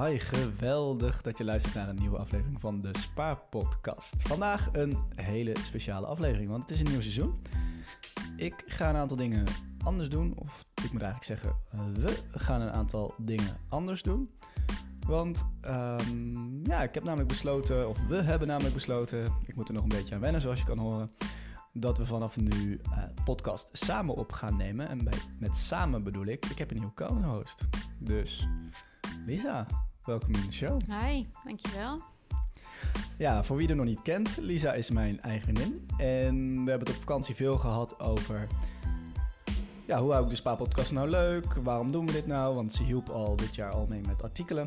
Hi, geweldig dat je luistert naar een nieuwe aflevering van de Spaarpodcast. Vandaag een hele speciale aflevering, want het is een nieuw seizoen. Ik ga een aantal dingen anders doen, of ik moet eigenlijk zeggen, we gaan een aantal dingen anders doen. Want ehm, ja, ik heb namelijk besloten, of we hebben namelijk besloten, ik moet er nog een beetje aan wennen zoals je kan horen, dat we vanaf nu uh, podcast samen op gaan nemen. En bij, met samen bedoel ik, ik heb een nieuwe co-host. Dus Lisa, welkom in de show. Hi, dankjewel. Ja, voor wie er nog niet kent, Lisa is mijn eigenin. En we hebben het op vakantie veel gehad over... Ja, hoe hou ik de Spa-podcast nou leuk? Waarom doen we dit nou? Want ze hielp al dit jaar al mee met artikelen.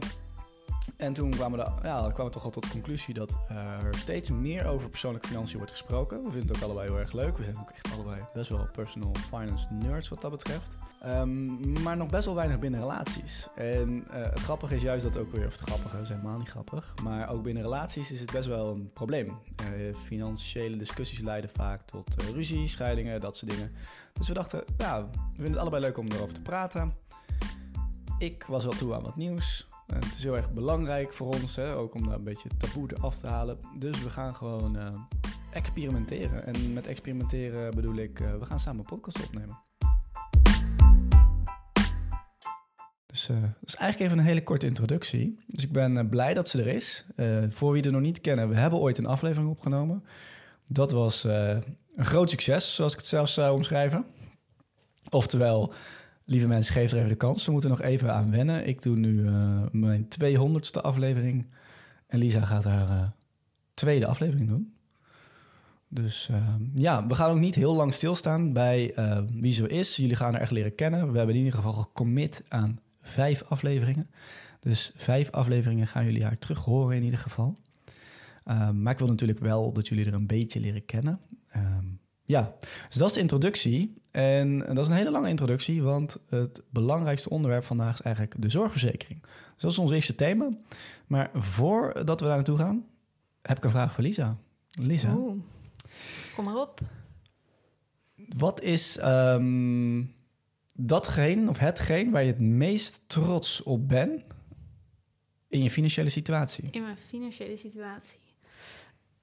En toen kwamen we, ja, kwamen we toch al tot de conclusie dat er steeds meer over persoonlijke financiën wordt gesproken. We vinden het ook allebei heel erg leuk. We zijn ook echt allebei best wel personal finance nerds wat dat betreft. Um, maar nog best wel weinig binnen relaties. En uh, het grappige is juist dat ook weer, of het grappige is helemaal niet grappig, maar ook binnen relaties is het best wel een probleem. Uh, financiële discussies leiden vaak tot uh, ruzie, scheidingen, dat soort dingen. Dus we dachten, ja, we vinden het allebei leuk om erover te praten. Ik was wel toe aan wat nieuws. Het is heel erg belangrijk voor ons, hè, ook om daar een beetje taboe eraf te halen. Dus we gaan gewoon experimenteren. En met experimenteren bedoel ik, we gaan samen een podcast opnemen. Dus uh, dat is eigenlijk even een hele korte introductie. Dus ik ben uh, blij dat ze er is. Uh, voor wie er nog niet kennen, we hebben ooit een aflevering opgenomen. Dat was een groot succes, zoals ik het zelfs zou omschrijven. Oftewel, lieve mensen, geef er even de kans. Ze moeten nog even aan wennen. Ik doe nu mijn 200ste aflevering. En Lisa gaat haar tweede aflevering doen. Dus ja, we gaan ook niet heel lang stilstaan bij wie ze is. Jullie gaan haar echt leren kennen. We hebben in ieder geval gecommit aan vijf afleveringen. Dus vijf afleveringen gaan jullie haar terug horen in ieder geval. Um, maar ik wil natuurlijk wel dat jullie er een beetje leren kennen. Um, ja, dus dat is de introductie. En dat is een hele lange introductie, want het belangrijkste onderwerp vandaag is eigenlijk de zorgverzekering. Dus dat is ons eerste thema. Maar voordat we daar naartoe gaan, heb ik een vraag voor Lisa. Lisa. Kom maar op. Wat is um, datgene of hetgeen waar je het meest trots op bent in je financiële situatie? In mijn financiële situatie.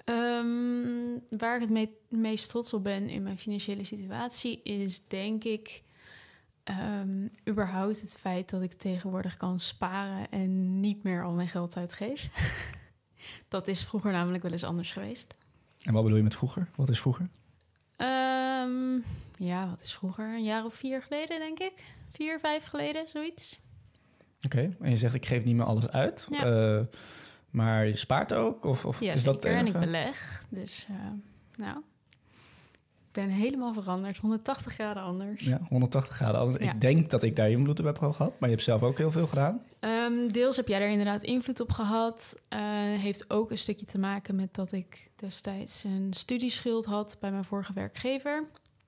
Um, waar ik het me meest trots op ben in mijn financiële situatie is denk ik um, überhaupt het feit dat ik tegenwoordig kan sparen en niet meer al mijn geld uitgeef. dat is vroeger namelijk wel eens anders geweest. En wat bedoel je met vroeger? Wat is vroeger? Um, ja, wat is vroeger? Een jaar of vier geleden, denk ik. Vier, vijf geleden, zoiets. Oké, en je zegt ik geef niet meer alles uit. Ja. Uh, maar je spaart ook? Of, of ja, is dat en ik beleg. Dus uh, nou, ik ben helemaal veranderd. 180 graden anders. Ja, 180 graden anders. Ja. Ik denk dat ik daar invloed op heb gehad. Maar je hebt zelf ook heel veel gedaan. Um, deels heb jij er inderdaad invloed op gehad. Uh, heeft ook een stukje te maken met dat ik destijds een studieschuld had bij mijn vorige werkgever.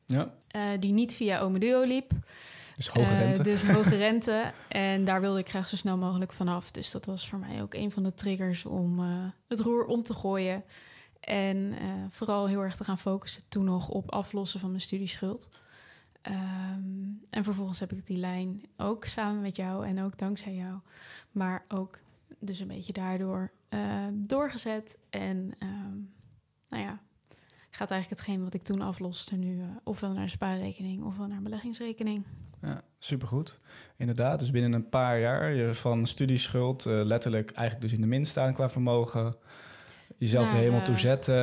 Ja. Uh, die niet via Omeduo liep. Dus hoge rente. Uh, dus hoge rente. En daar wilde ik graag zo snel mogelijk vanaf. Dus dat was voor mij ook een van de triggers om uh, het roer om te gooien. En vooral heel erg te gaan focussen toen nog op aflossen van mijn studieschuld. Um, en vervolgens heb ik die lijn ook samen met jou en ook dankzij jou. Maar ook dus een beetje daardoor doorgezet. En um, nou ja, gaat eigenlijk hetgeen wat ik toen afloste nu uh, ofwel naar spaarrekening ofwel naar een beleggingsrekening. Ja, supergoed. Inderdaad, dus binnen een paar jaar je van studieschuld uh, letterlijk eigenlijk dus in de min staan qua vermogen. Jezelf nou, er helemaal toe zetten,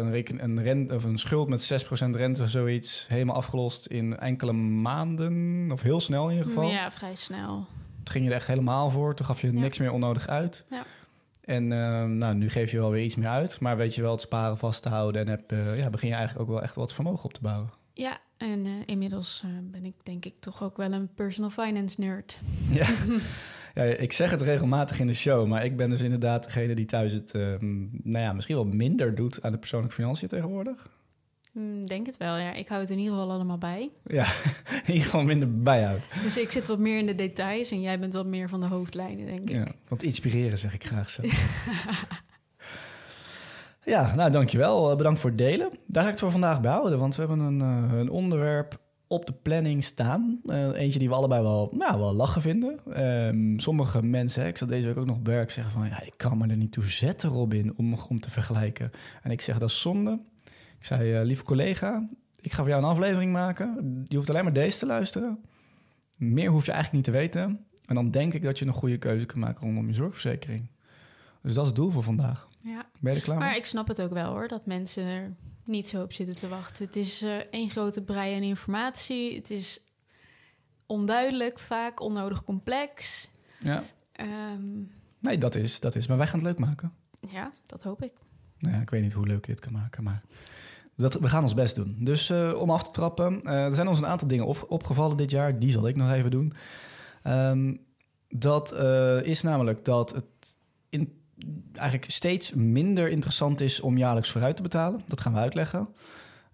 een, reken, een, rent, of een schuld met 6% rente, zoiets, helemaal afgelost in enkele maanden, of heel snel in ieder geval. Ja, vrij snel. Toen ging je er echt helemaal voor, toen gaf je ja. niks meer onnodig uit. Ja. En uh, nou, nu geef je wel weer iets meer uit, maar weet je wel het sparen vast te houden en heb, uh, ja, begin je eigenlijk ook wel echt wat vermogen op te bouwen. Ja, en uh, inmiddels ben ik denk ik toch ook wel een personal finance nerd. Ja. ja, ik zeg het regelmatig in de show, maar ik ben dus inderdaad degene die thuis het nou ja, misschien wel minder doet aan de persoonlijke financiën tegenwoordig. Mm, denk het wel, ja. Ik hou het in ieder geval allemaal bij. Ja, in ieder geval minder bijhoudt. Dus ik zit wat meer in de details en jij bent wat meer van de hoofdlijnen, denk ik. Ja, want inspireren zeg ik graag zo. ja, nou dankjewel. Bedankt voor het delen. Daar ga ik het voor vandaag bij houden, want we hebben een, uh, een onderwerp op de planning staan. Eh, eentje die we allebei wel, nou, wel lachen vinden. Ehm, sommige mensen, hè, ik zat deze week ook nog werk, zeggen van... ja, ik kan me er niet toe zetten, Robin, om, om te vergelijken. En ik zeg, dat is zonde. Ik zei, eh, lieve collega, ik ga voor jou een aflevering maken. Je hoeft alleen maar deze te luisteren. Meer hoef je eigenlijk niet te weten. En dan denk ik dat je een goede keuze kan maken rondom je zorgverzekering. Dus dat is het doel voor vandaag. Ja. Ben je er klaar Maar mee? ik snap het ook wel hoor, dat mensen er niet zo op zitten te wachten. Het is eh, één grote brei aan informatie. Het is onduidelijk vaak, onnodig complex. Ja. Ehm, Nee, dat is, dat is. Maar wij gaan het leuk maken. ja, dat hoop ik. Nou ja, ik weet niet hoe leuk je het kan maken, maar dat, we gaan ons best doen. Dus eh, om af te trappen, eh, er zijn ons een aantal dingen op- opgevallen dit jaar. Die zal ik nog even doen. Ehm, dat eh, is namelijk dat het in, eigenlijk steeds minder interessant is om jaarlijks vooruit te betalen. Dat gaan we uitleggen.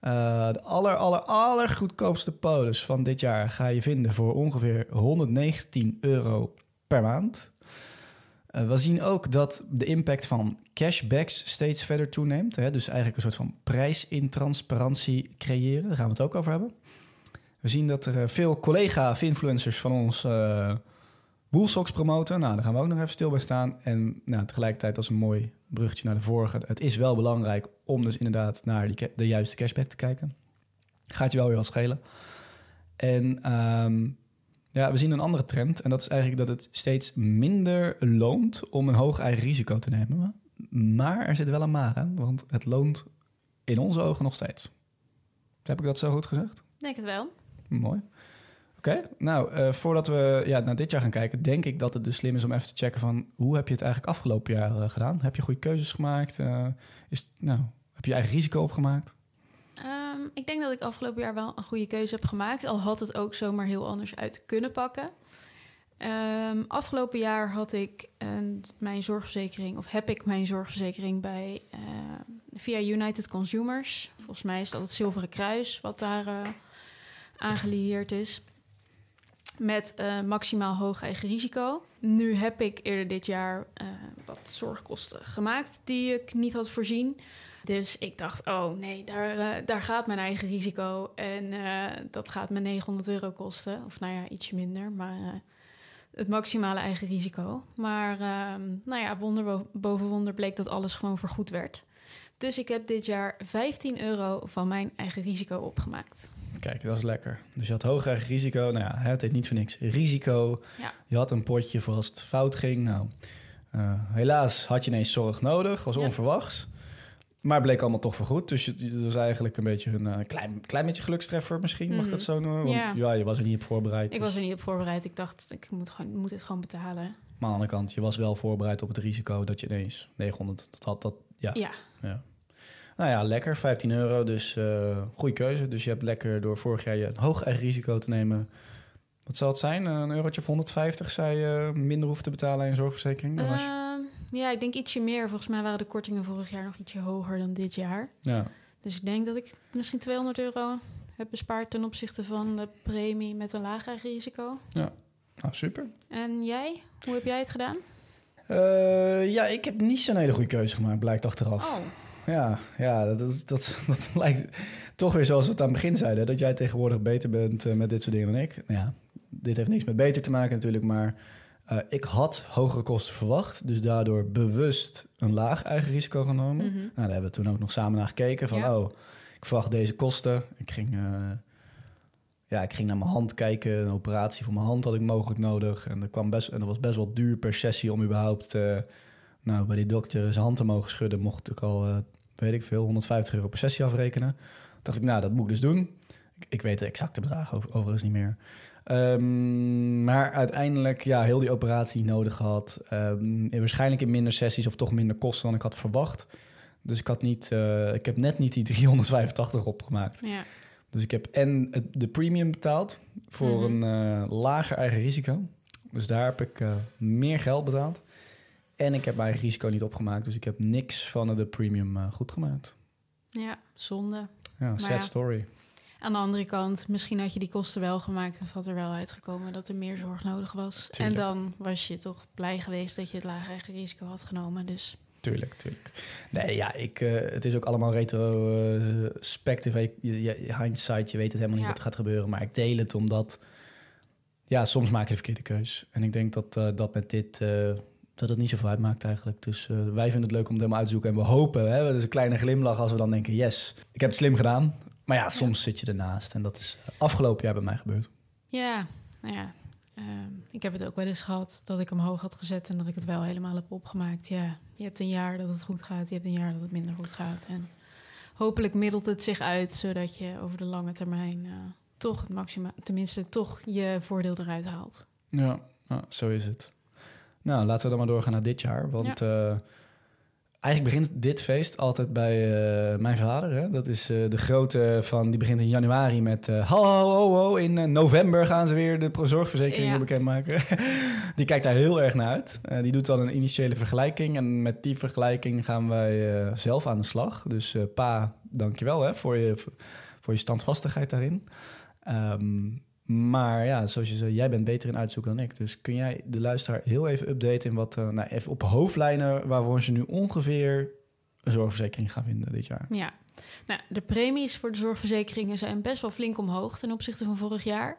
De aller, aller, aller goedkoopste polis van dit jaar ga je vinden voor ongeveer 119 euro per maand. Eh, we zien ook dat de impact van cashbacks steeds verder toeneemt. Hè? Dus eigenlijk een soort van prijsintransparantie creëren. Daar gaan we het ook over hebben. We zien dat er eh, veel collega-influencers van ons eh Woolsocks promoten. Nou, daar gaan we ook nog even stil bij staan. En nou, tegelijkertijd als een mooi bruggetje naar de vorige. Het is wel belangrijk om dus inderdaad naar die, de juiste cashback te kijken. Gaat je wel weer wat schelen. En ehm, ja, we zien een andere trend. En dat is eigenlijk dat het steeds minder loont om een hoog eigen risico te nemen. Maar er zit wel een maar aan, want het loont in onze ogen nog steeds. Heb ik dat zo goed gezegd? Denk het wel. Mooi. Oké, nou, eh, voordat we ja, naar dit jaar gaan kijken, denk ik dat het dus slim is om even te checken van hoe heb je het eigenlijk afgelopen jaar eh, gedaan? Heb je goede keuzes gemaakt? Eh, is, nou, heb je je eigen risico opgemaakt? Ik denk dat ik afgelopen jaar wel een goede keuze heb gemaakt. Al had het ook zomaar heel anders uit kunnen pakken. Ehm, afgelopen jaar had ik een, mijn zorgverzekering, of heb ik mijn zorgverzekering bij eh, via United Consumers. Volgens mij is dat het Zilveren Kruis wat daar eh aangelieerd is. Met eh, maximaal hoog eigen risico. Nu heb ik eerder dit jaar wat zorgkosten gemaakt die ik niet had voorzien. Dus ik dacht, oh nee, daar, eh, daar gaat mijn eigen risico. En eh, dat gaat me 900 euro kosten. Of nou ja, ietsje minder. Maar eh, het maximale eigen risico. Maar ehm, nou ja, wonder bo- boven wonder bleek dat alles gewoon vergoed werd. Dus ik heb dit jaar 15 euro van mijn eigen risico opgemaakt. Kijk, dat is lekker. Dus je had hoog eigen risico. Nou ja, het heet niet voor niks. Risico. Ja. Je had een potje voor als het fout ging. Nou, helaas had je ineens zorg nodig. Was Ja. onverwachts. Maar bleek allemaal toch vergoed. Dus het was eigenlijk een beetje een eh, klein, klein beetje gelukstreffer misschien. Mag ik dat Mhm. zo noemen? Want Ja. ja. je was er niet op voorbereid. Ik dus- was er niet op voorbereid. Ik dacht, ik moet, gewoon, moet dit gewoon betalen. Maar aan de andere kant, je was wel voorbereid op het risico dat je ineens 900 dat had. Dat, ja. Ja, ja. Nou ja, lekker. 15 euro. Dus eh goede keuze. Dus je hebt lekker door vorig jaar je een hoog eigen risico te nemen. Wat zal het zijn? Een eurotje of 150 zei je minder hoeft te betalen je zorgverzekering? Dan was je- Ehm, ja, ik denk ietsje meer. Volgens mij waren de kortingen vorig jaar nog ietsje hoger dan dit jaar. ja. Dus ik denk dat ik misschien 200 euro heb bespaard ten opzichte van de premie met een eigen risico. Nou, super. En jij? Hoe heb jij het gedaan? Eh, ja, ik heb niet zo'n hele goede keuze gemaakt, blijkt achteraf. Oh, Ja, ja dat, dat, dat, dat lijkt toch weer zoals we het aan het begin zeiden. Dat jij tegenwoordig beter bent eh, met dit soort dingen dan ik. Nou ja, dit heeft niks met beter te maken natuurlijk, maar eh, ik had hogere kosten verwacht. Dus daardoor bewust een laag eigen risico genomen. mhm. Nou, daar hebben we toen ook nog samen naar gekeken van, Ja. oh, ik verwacht deze kosten. Ik ging, eh, ja, ik ging naar mijn hand kijken. Een operatie voor mijn hand had ik mogelijk nodig. En dat, kwam best, en dat was best wel duur per sessie om überhaupt, eh, nou, bij die dokter zijn hand te mogen schudden. Mocht ik al, weet ik veel, 150 euro per sessie afrekenen. Toen dacht ik, nou, dat moet ik dus doen. Ik, ik weet de exacte bedragen over- overigens niet meer. Ehm, maar uiteindelijk, ja, heel die operatie nodig gehad. Ehm, en waarschijnlijk in minder sessies of toch minder kosten dan ik had verwacht. Dus ik had niet, eh, ik heb net niet die 385 opgemaakt. ja. Dus ik heb en de premium betaald voor Mhm. een eh, lager eigen risico. Dus daar heb ik eh, meer geld betaald. En ik heb mijn eigen risico niet opgemaakt. Dus ik heb niks van de premium goed gemaakt. ja, zonde. Ja, sad ja. story. Aan de andere kant, misschien had je die kosten wel gemaakt en had er wel uitgekomen dat er meer zorg nodig was. Tuurlijk. En dan was je toch blij geweest dat je het lage risico had genomen. Dus tuurlijk, tuurlijk. Nee, ja, ik, eh, het is ook allemaal retrospective. Uh, je, je, hindsight, je weet het helemaal niet Ja. wat er gaat gebeuren. Maar ik deel het omdat... Ja, soms maak je de verkeerde keus. En ik denk dat eh, dat met dit... eh, dat het niet zoveel uitmaakt eigenlijk. Dus eh, wij vinden het leuk om het helemaal uit te zoeken. En we hopen, hè, dat is een kleine glimlach als we dan denken... yes, ik heb het slim gedaan. Maar ja, soms zit je ernaast. En dat is eh, afgelopen jaar bij mij gebeurd. Ja, nou ja. ehm, ik heb het ook wel eens gehad dat ik hem hoog had gezet en dat ik het wel helemaal heb opgemaakt. Ja, je hebt een jaar dat het goed gaat, je hebt een jaar dat het minder goed gaat. En hopelijk middelt het zich uit, zodat je over de lange termijn eh, toch het maxima, tenminste toch je voordeel eruit haalt. Ja, nou, zo is het. Nou, laten we dan maar doorgaan naar dit jaar. Want eh, eigenlijk begint dit feest altijd bij eh, mijn vader. Hè? Dat is eh, de grote van, die begint in januari met... eh ho, ho, in november gaan ze weer de zorgverzekeringen Ja. bekendmaken. die kijkt daar heel erg naar uit. Die doet dan een initiële vergelijking. En met die vergelijking gaan wij zelf aan de slag. Dus pa, dankjewel hè, voor, je, voor je standvastigheid daarin. Ehm, maar ja, zoals je zei, jij bent beter in uitzoeken dan ik. Dus kun jij de luisteraar heel even updaten in wat, eh, nou, even op hoofdlijnen waarvoor ze nu ongeveer een zorgverzekering gaan vinden dit jaar? Ja, nou, de premies voor de zorgverzekeringen zijn best wel flink omhoog ten opzichte van vorig jaar.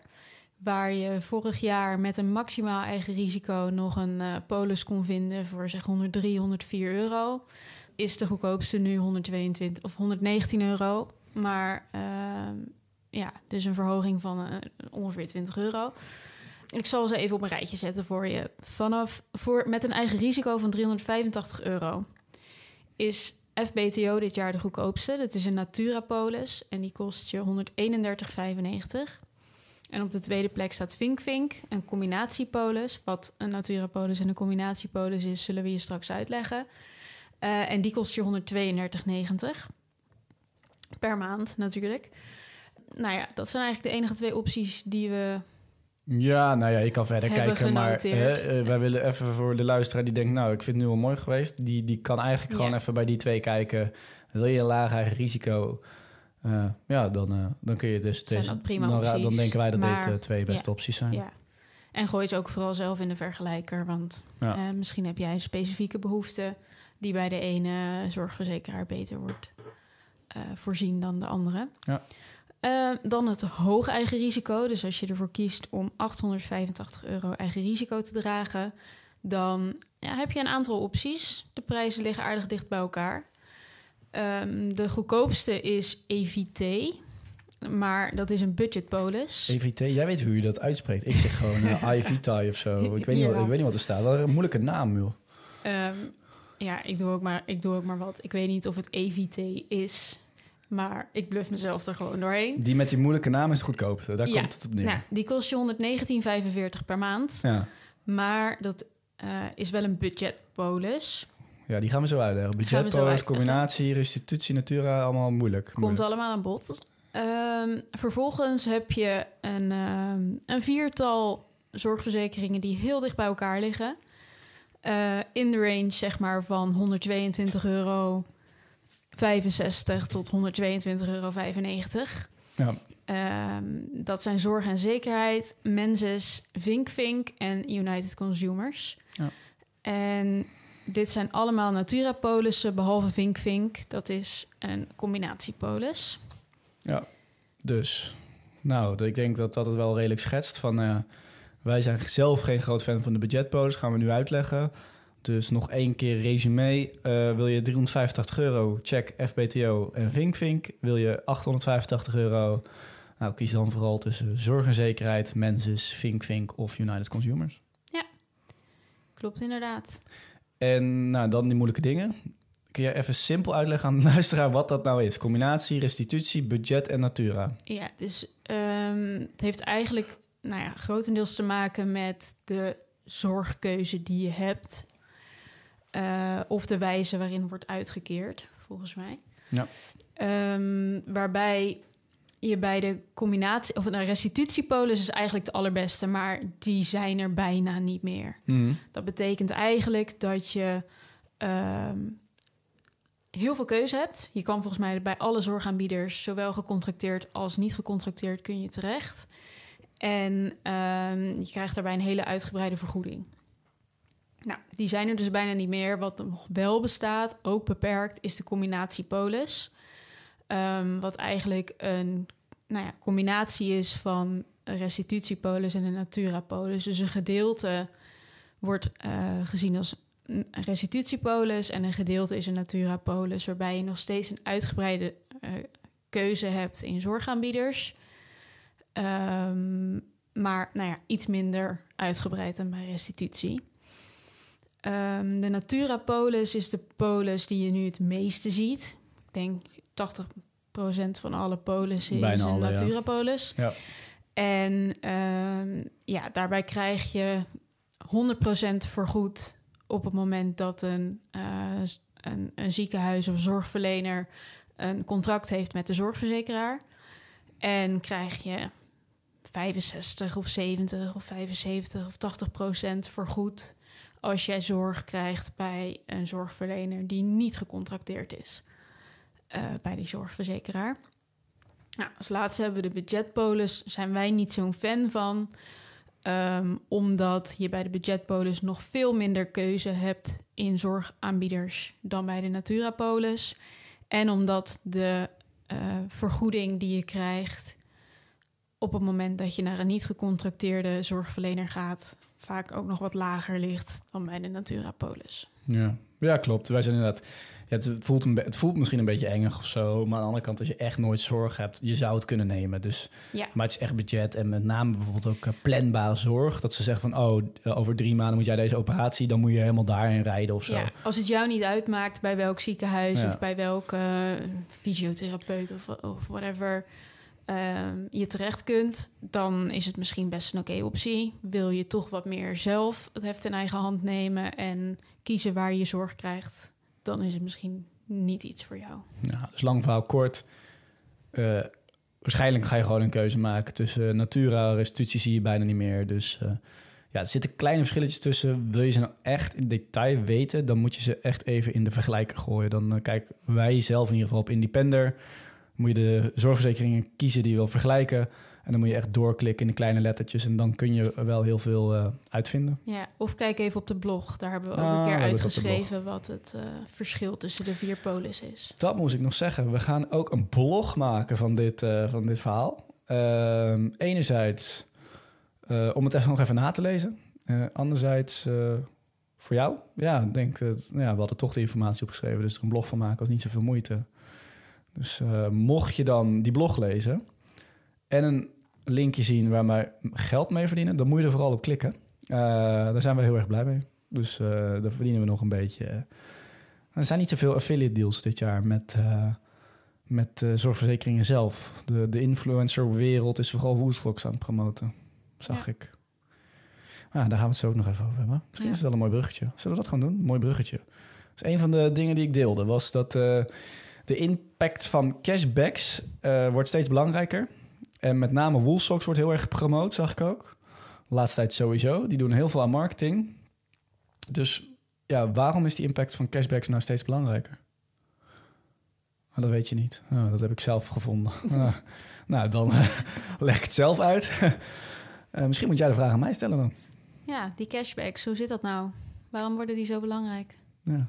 Waar je vorig jaar met een maximaal eigen risico nog een eh, polis kon vinden voor zeg 103, 104 euro, is de goedkoopste nu 122 of 119 euro. Maar ehm, ja, dus een verhoging van eh, ongeveer 20 euro. Ik zal ze even op een rijtje zetten voor je. Vanaf voor, met een eigen risico van 385 euro is FBTO dit jaar de goedkoopste. Dat is een Natura-polis en die kost je 131,95. En op de tweede plek staat VinkVink, een combinatiepolis. Wat een Natura-polis en een combinatiepolis is, zullen we je straks uitleggen. Eh, en die kost je 132,90 per maand natuurlijk. Nou ja, dat zijn eigenlijk de enige twee opties die we Ja, nou ja, ik kan verder kijken. Maar hè, eh, wij willen even voor de luisteraar die denkt... nou, ik vind het nu wel mooi geweest. Die, die kan eigenlijk gewoon even bij die twee kijken. Wil je een laag eigen risico... eh, ja, dan, eh, dan kun je dus... Zijn deze- dat prima dan, dan denken wij dat Maar- deze twee beste opties zijn. Ja. En gooi ze ook vooral zelf in de vergelijker. Want Ja. misschien heb jij een specifieke behoefte die bij de ene zorgverzekeraar beter wordt voorzien dan de andere. Ja. Eh, dan het hoog eigen risico. Dus als je ervoor kiest om 885 euro eigen risico te dragen, dan ja, heb je een aantal opties. De prijzen liggen aardig dicht bij elkaar. Ehm, de goedkoopste is EVT. Maar dat is een budgetpolis. EVT, jij weet hoe je dat uitspreekt. Ik zeg gewoon uh, iVitae of zo. Ik weet, niet wat, ik weet niet wat er staat. Wat een moeilijke naam, joh. Ehm, ja, ik doe, ook maar, ik doe ook maar wat. Ik weet niet of het EVT is, maar ik bluff mezelf er gewoon doorheen. Die met die moeilijke naam is het goedkoopste. Daar Ja. komt het op neer. Nou, die kost je 119,45 per maand. Ja. Maar dat eh, is wel een budgetpolis. ja, die gaan we zo uitleggen. Budgetpolis, combinatie, restitutie, natura, allemaal moeilijk. Komt moeilijk. allemaal aan bod. Ehm, vervolgens heb je een, ehm, een viertal zorgverzekeringen die heel dicht bij elkaar liggen. Eh, in de range zeg maar van 122 euro 65 tot 122,95 euro. Ja. Ehm, dat zijn zorg en zekerheid, Menses, VinkVink en United Consumers. Ja. En dit zijn allemaal Natura-polissen, behalve VinkVink. Dat is een combinatiepolis. Ja, dus. Nou, ik denk dat dat het wel redelijk schetst. Van, eh, wij zijn zelf geen groot fan van de budgetpolis. Gaan we nu uitleggen. Dus nog één keer resume. Eh, wil je 385 euro, check FBTO en VinkVink. Wil je 885 euro, nou kies dan vooral tussen zorg en zekerheid, Mensis, VinkVink of United Consumers. Klopt inderdaad. En nou, dan die moeilijke dingen. Kun je even simpel uitleggen aan de luisteraar wat dat nou is? Combinatie, restitutie, budget en natura. Ja, dus ehm, het heeft eigenlijk nou ja, grotendeels te maken met de zorgkeuze die je hebt. Eh, of de wijze waarin wordt uitgekeerd, volgens mij. Ja. Ehm, waarbij je bij de combinatie, of een restitutiepolis is eigenlijk de allerbeste, maar die zijn er bijna niet meer. Dat betekent eigenlijk dat je ehm, heel veel keuze hebt. Je kan volgens mij bij alle zorgaanbieders, zowel gecontracteerd als niet gecontracteerd, kun je terecht. En ehm, je krijgt daarbij een hele uitgebreide vergoeding. Nou, die zijn er dus bijna niet meer. Wat nog wel bestaat, ook beperkt, is de combinatie polis. Ehm, wat eigenlijk een nou ja, combinatie is van een restitutiepolis en een naturapolis. Dus een gedeelte wordt uh, gezien als een restitutiepolis en een gedeelte is een naturapolis, waarbij je nog steeds een uitgebreide uh, keuze hebt in zorgaanbieders. Um, maar nou ja, iets minder uitgebreid dan bij restitutie. Um, de Naturapolis is de polis die je nu het meeste ziet. Ik denk 80% van alle polissen is een Naturapolis. Ja. ja. En um, ja, daarbij krijg je 100% vergoed op het moment dat een, uh, een, een ziekenhuis of zorgverlener een contract heeft met de zorgverzekeraar. En krijg je 65 of 70 of 75 of 80 procent vergoed als jij zorg krijgt bij een zorgverlener die niet gecontracteerd is uh, bij die zorgverzekeraar. Nou, als laatste hebben we de budgetpolis. Zijn wij niet zo'n fan van, um, omdat je bij de budgetpolis nog veel minder keuze hebt in zorgaanbieders dan bij de Naturapolis. En omdat de uh, vergoeding die je krijgt op het moment dat je naar een niet gecontracteerde zorgverlener gaat, vaak ook nog wat lager ligt dan bij de Naturapolis. Ja, ja klopt. Wij zijn inderdaad. Ja, het, voelt een het voelt misschien een beetje engig of zo. Maar aan de andere kant, als je echt nooit zorg hebt, je zou het kunnen nemen. Dus, ja. Maar het is echt budget. En met name bijvoorbeeld ook uh, planbare zorg. Dat ze zeggen van, oh, uh, over drie maanden moet jij deze operatie. Dan moet je helemaal daarin rijden of zo. Ja, als het jou niet uitmaakt bij welk ziekenhuis ja. of bij welke uh, fysiotherapeut of, of whatever Ehm, je terecht kunt, dan is het misschien best een oké optie. Wil je toch wat meer zelf het heft in eigen hand nemen en kiezen waar je zorg krijgt, dan is het misschien niet iets voor jou. Ja, dus lang verhaal kort. Uh, waarschijnlijk ga je gewoon een keuze maken tussen natura, restitutie zie je bijna niet meer. Dus uh, ja, er zitten kleine verschilletjes tussen. Wil je ze nou echt in detail weten, dan moet je ze echt even in de vergelijker gooien. Dan uh, kijken wij zelf in ieder geval op Independer moet je de zorgverzekeringen kiezen die je wil vergelijken. En dan moet je echt doorklikken in de kleine lettertjes. En dan kun je wel heel veel uh, uitvinden. Ja, of kijk even op de blog. Daar hebben we ook ah, een keer uitgeschreven wat het uh, verschil tussen de vier polis is. Dat moest ik nog zeggen. We gaan ook een blog maken van dit, uh, van dit verhaal. Ehm, enerzijds om het even nog even na te lezen. anderzijds voor jou. Ja, ik denk dat nou ja, we hadden toch de informatie opgeschreven. Dus er een blog van maken was niet zoveel moeite. Dus uh, mocht je dan die blog lezen en een linkje zien waar wij geld mee verdienen, dan moet je er vooral op klikken. Uh, daar zijn we heel erg blij mee. Dus uh, daar verdienen we nog een beetje. Er zijn niet zoveel affiliate deals dit jaar met, met zorgverzekeringen zelf. De, de influencer-wereld is vooral Woodvlogs aan het promoten, zag ja. ik. Ah, daar gaan we het zo ook nog even over hebben. Misschien ja. is het wel een mooi bruggetje. Zullen we dat gaan doen? mooi bruggetje. Dus een van de dingen die ik deelde was dat de impact van cashbacks uh, wordt steeds belangrijker. En met name Woolsocks wordt heel erg gepromoot, zag ik ook. De laatste tijd sowieso. Die doen heel veel aan marketing. Dus ja, waarom is die impact van cashbacks nou steeds belangrijker? Oh, dat weet je niet. Oh, dat heb ik zelf gevonden. Ah, nou, dan leg ik het zelf uit. uh, misschien moet jij de vraag aan mij stellen dan. Ja, die cashbacks, hoe zit dat nou? Waarom worden die zo belangrijk? Ja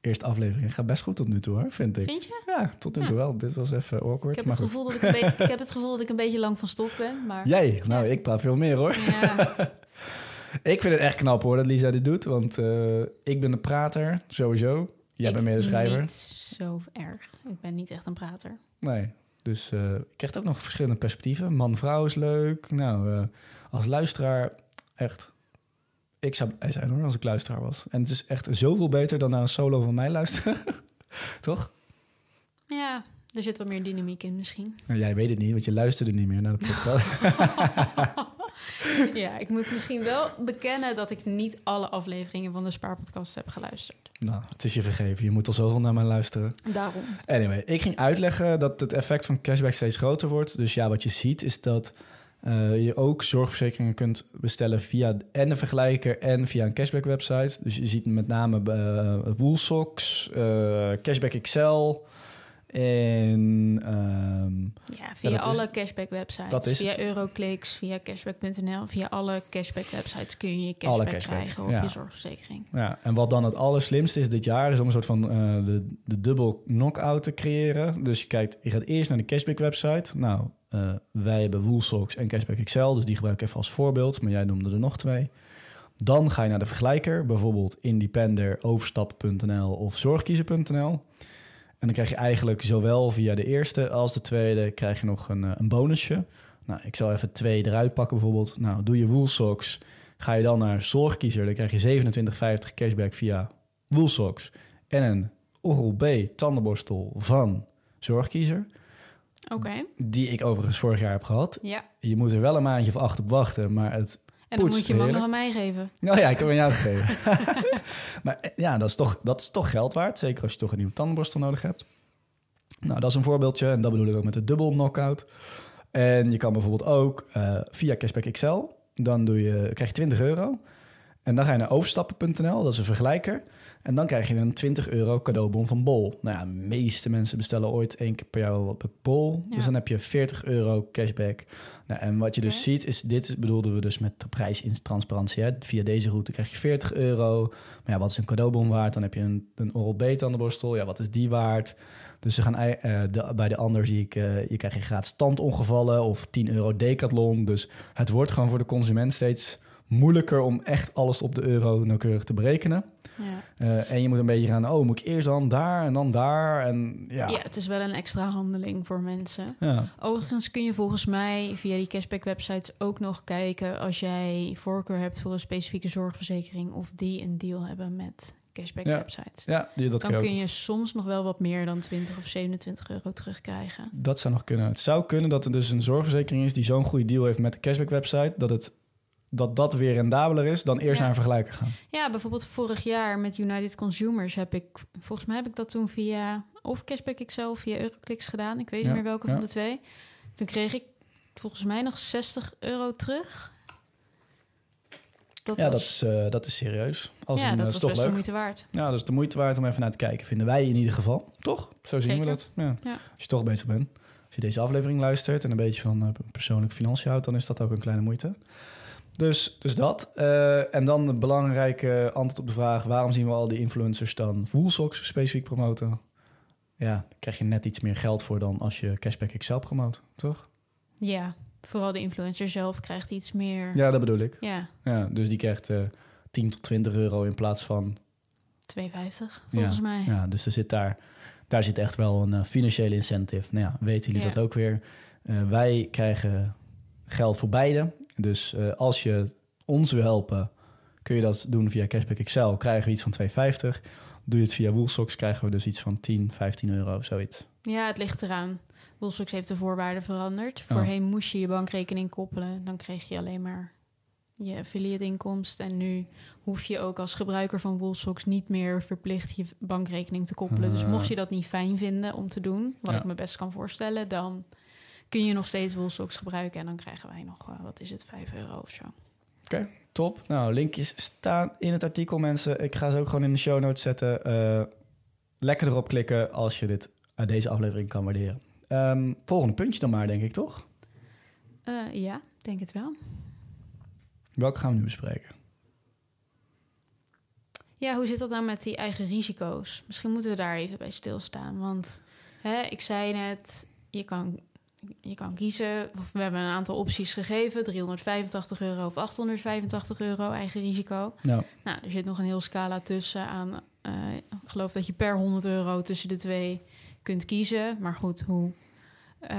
eerste aflevering gaat best goed tot nu toe, hoor, vind ik. Vind je? Ja, tot nu toe wel. Dit was even awkward. Ik heb, het gevoel, dat ik, een beetje, ik heb het gevoel dat ik een beetje lang van stof ben. Maar... Jij? Nou, ik praat veel meer, hoor. Ja. ik vind het echt knap, hoor, dat Lisa dit doet. Want uh, ik ben een prater, sowieso. Jij bent meer de schrijver. niet zo erg. Ik ben niet echt een prater. Nee, dus uh, ik krijg ook nog verschillende perspectieven. Man-vrouw is leuk. Nou, uh, als luisteraar echt ik zou blij zijn hoor, als ik luisteraar was. En het is echt zoveel beter dan naar een solo van mij luisteren. Toch? Ja, er zit wat meer dynamiek in misschien. Nou, jij weet het niet, want je luisterde niet meer naar de podcast. ja, ik moet misschien wel bekennen dat ik niet alle afleveringen van de Spaarpodcast heb geluisterd. Nou, het is je vergeven. Je moet al zoveel naar mij luisteren. Daarom. Anyway, ik ging uitleggen dat het effect van cashback steeds groter wordt. Dus ja, wat je ziet is dat uh, je ook zorgverzekeringen kunt bestellen via en de vergelijker en via een cashback website. Dus je ziet met name uh, Woolsocks, uh, Cashback Excel En ehm, Ja, via alle het. cashback websites. Dat is via. Euroclix, via cashback.nl. Via alle cashback websites kun je cashback, cashback, krijgen op ja. je zorgverzekering. ja, en wat dan het allerslimste is dit jaar, is om een soort van eh, de, de dubbel knock-out te creëren. Dus je kijkt, je gaat eerst naar de cashback website. Nou, eh, wij hebben Woolsocks en Cashback Excel, dus die gebruik ik even als voorbeeld. Maar jij noemde er nog twee. Dan ga je naar de vergelijker, bijvoorbeeld Independer, Overstappen.nl of Zorgkiezer.nl. En dan krijg je eigenlijk zowel via de eerste als de tweede krijg je nog een, eh, een bonusje. Nou, ik zal even twee eruit pakken bijvoorbeeld. Nou, doe je Woolsocks, ga je dan naar Zorgkiezer, dan krijg je 27,50 cashback via Woolsocks. En een Oral-B tandenborstel van Zorgkiezer, Oké, die ik overigens vorig jaar heb gehad. ja. Je moet er wel een maandje of acht op wachten, maar het En dan moet je hem ook nog aan mij geven. Nou ja, ik heb hem aan jou gegeven. maar eh, ja, dat is, toch, dat is toch geld waard. Zeker als je toch een nieuwe tandenborstel nodig hebt. Nou, dat is een voorbeeldje. En dat bedoel ik ook met de dubbel knockout. En je kan bijvoorbeeld ook eh, via Cashback XL. Dan doe je, krijg je 20 euro. En dan ga je naar overstappen.nl. Dat is een vergelijker. En dan krijg je een 20 euro cadeaubon van Bol. Nou ja, de meeste mensen bestellen ooit één keer per jaar wat bij Bol. Ja. Dus dan heb je 40 euro cashback. Nou, en wat je dus ziet, is dit bedoelden we dus met de prijsintransparentie. Hè? Via deze route krijg je 40 euro. Maar ja, wat is een cadeaubon waard? Dan heb je een, een Oral-B tandenborstel. Ja, wat is die waard? Dus ze gaan eh, de, bij de ander zie ik, eh, je krijgt je gratis tandongevallen of 10 euro decathlon. Dus het wordt gewoon voor de consument steeds moeilijker om echt alles op de euro nauwkeurig te berekenen. Ja. Eh, en je moet een beetje gaan, oh, moet ik eerst dan daar en dan daar? En ja, Ja. het is wel een extra handeling voor mensen. ja. Overigens kun je volgens mij via die cashback websites ook nog kijken als jij voorkeur hebt voor een specifieke zorgverzekering of die een deal hebben met cashback Ja. websites. ja die, dat Dan kun je soms nog wel wat meer dan 20 of 27 euro terugkrijgen. Dat zou nog kunnen. Het zou kunnen dat er dus een zorgverzekering is die zo'n goede deal heeft met de cashback website, dat het dat dat weer rendabeler is dan eerst Ja. naar een vergelijker gaan. Ja, bijvoorbeeld vorig jaar met United Consumers heb ik, volgens mij heb ik dat toen via of Cashback of via Euroclix gedaan. Ik weet Ja, niet meer welke ja. van de twee. Toen kreeg ik volgens mij nog 60 euro terug. Dat ja, was, dat is, eh, dat is serieus. Als ja, een, dat was is toch best de moeite waard. Ja, dat is de moeite waard om even naar te kijken. Vinden wij in ieder geval. Toch? Zo zien we dat. Ja. Als je toch bezig bent. Als je deze aflevering luistert en een beetje van eh, persoonlijke financiën houdt, dan is dat ook een kleine moeite. Dus, dus dat. Eh, en dan een belangrijke antwoord op de vraag: waarom zien we al die influencers dan Woolsocks specifiek promoten? Ja, daar krijg je net iets meer geld voor dan als je Cashback Excel promoot, toch? Ja, vooral de influencer zelf krijgt iets meer. Ja, dat bedoel ik. Ja, Ja, dus die krijgt eh 10 tot 20 euro in plaats van 2,50 volgens mij. Ja, dus er zit daar, daar zit echt wel een eh, financiële incentive. Nou ja, weten jullie Ja. dat ook weer? Eh, wij krijgen geld voor beide. Dus eh, als je ons wil helpen, kun je dat doen via Cashback Excel. Krijgen we iets van 2,50. Doe je het via Woolsocks, krijgen we dus iets van 10, 15 euro, zoiets. Ja, het ligt eraan. Woolsocks heeft de voorwaarden veranderd. Oh. Voorheen moest je je bankrekening koppelen. Dan kreeg je alleen maar je affiliate inkomst. En nu hoef je ook als gebruiker van Woolsocks niet meer verplicht je bankrekening te koppelen. Dus Ah. mocht je dat niet fijn vinden om te doen, wat Ja. ik me best kan voorstellen, dan kun je nog steeds Woolsocks gebruiken. En dan krijgen wij nog, eh, wat is het, 5 euro of zo. Top. Nou, linkjes staan in het artikel, mensen. Ik ga ze ook gewoon in de show notes zetten. Eh, lekker erop klikken als je dit, eh, deze aflevering kan waarderen. Ehm, volgende puntje dan maar, denk ik, toch? Eh, ja, denk het wel. Welke gaan we nu bespreken? Ja, hoe zit dat dan met die eigen risico's? Misschien moeten we daar even bij stilstaan. Want hè, ik zei net, je kan, je kan kiezen. We hebben een aantal opties gegeven: 385 euro of 885 euro eigen risico. Nou, Nou, er zit nog een heel scala tussen aan. eh, ik geloof dat je per 100 euro tussen de twee kunt kiezen. Maar goed, hoe eh,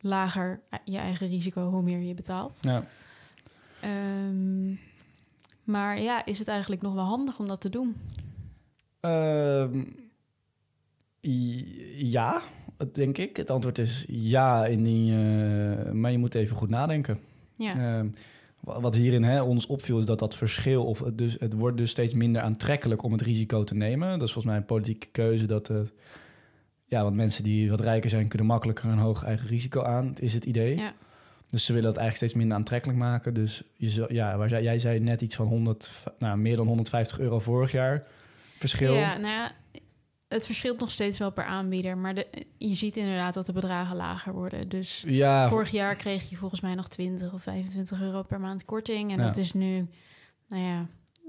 lager je eigen risico, hoe meer je betaalt. ja. Ehm, maar ja, is het eigenlijk nog wel handig om dat te doen? Ehm, ja, denk ik. Het antwoord is ja, indien je, maar je moet even goed nadenken. Ja, Ehm, wa- wat hierin hè, ons opviel is dat dat verschil, of het, dus, het wordt dus steeds minder aantrekkelijk om het risico te nemen. Dat is volgens mij een politieke keuze dat, eh, ja, want mensen die wat rijker zijn kunnen makkelijker een hoog eigen risico aan, is het idee. Ja. Dus ze willen het eigenlijk steeds minder aantrekkelijk maken. Dus je, ja, waar jij, jij zei net iets van 100, nou, meer dan 150 euro vorig jaar verschil. ja nou ja, het verschilt nog steeds wel per aanbieder. Maar de, je ziet inderdaad dat de bedragen lager worden. Dus Ja, vorig jaar kreeg je volgens mij nog 20 of 25 euro per maand korting. En Ja. dat is nu, nou ja,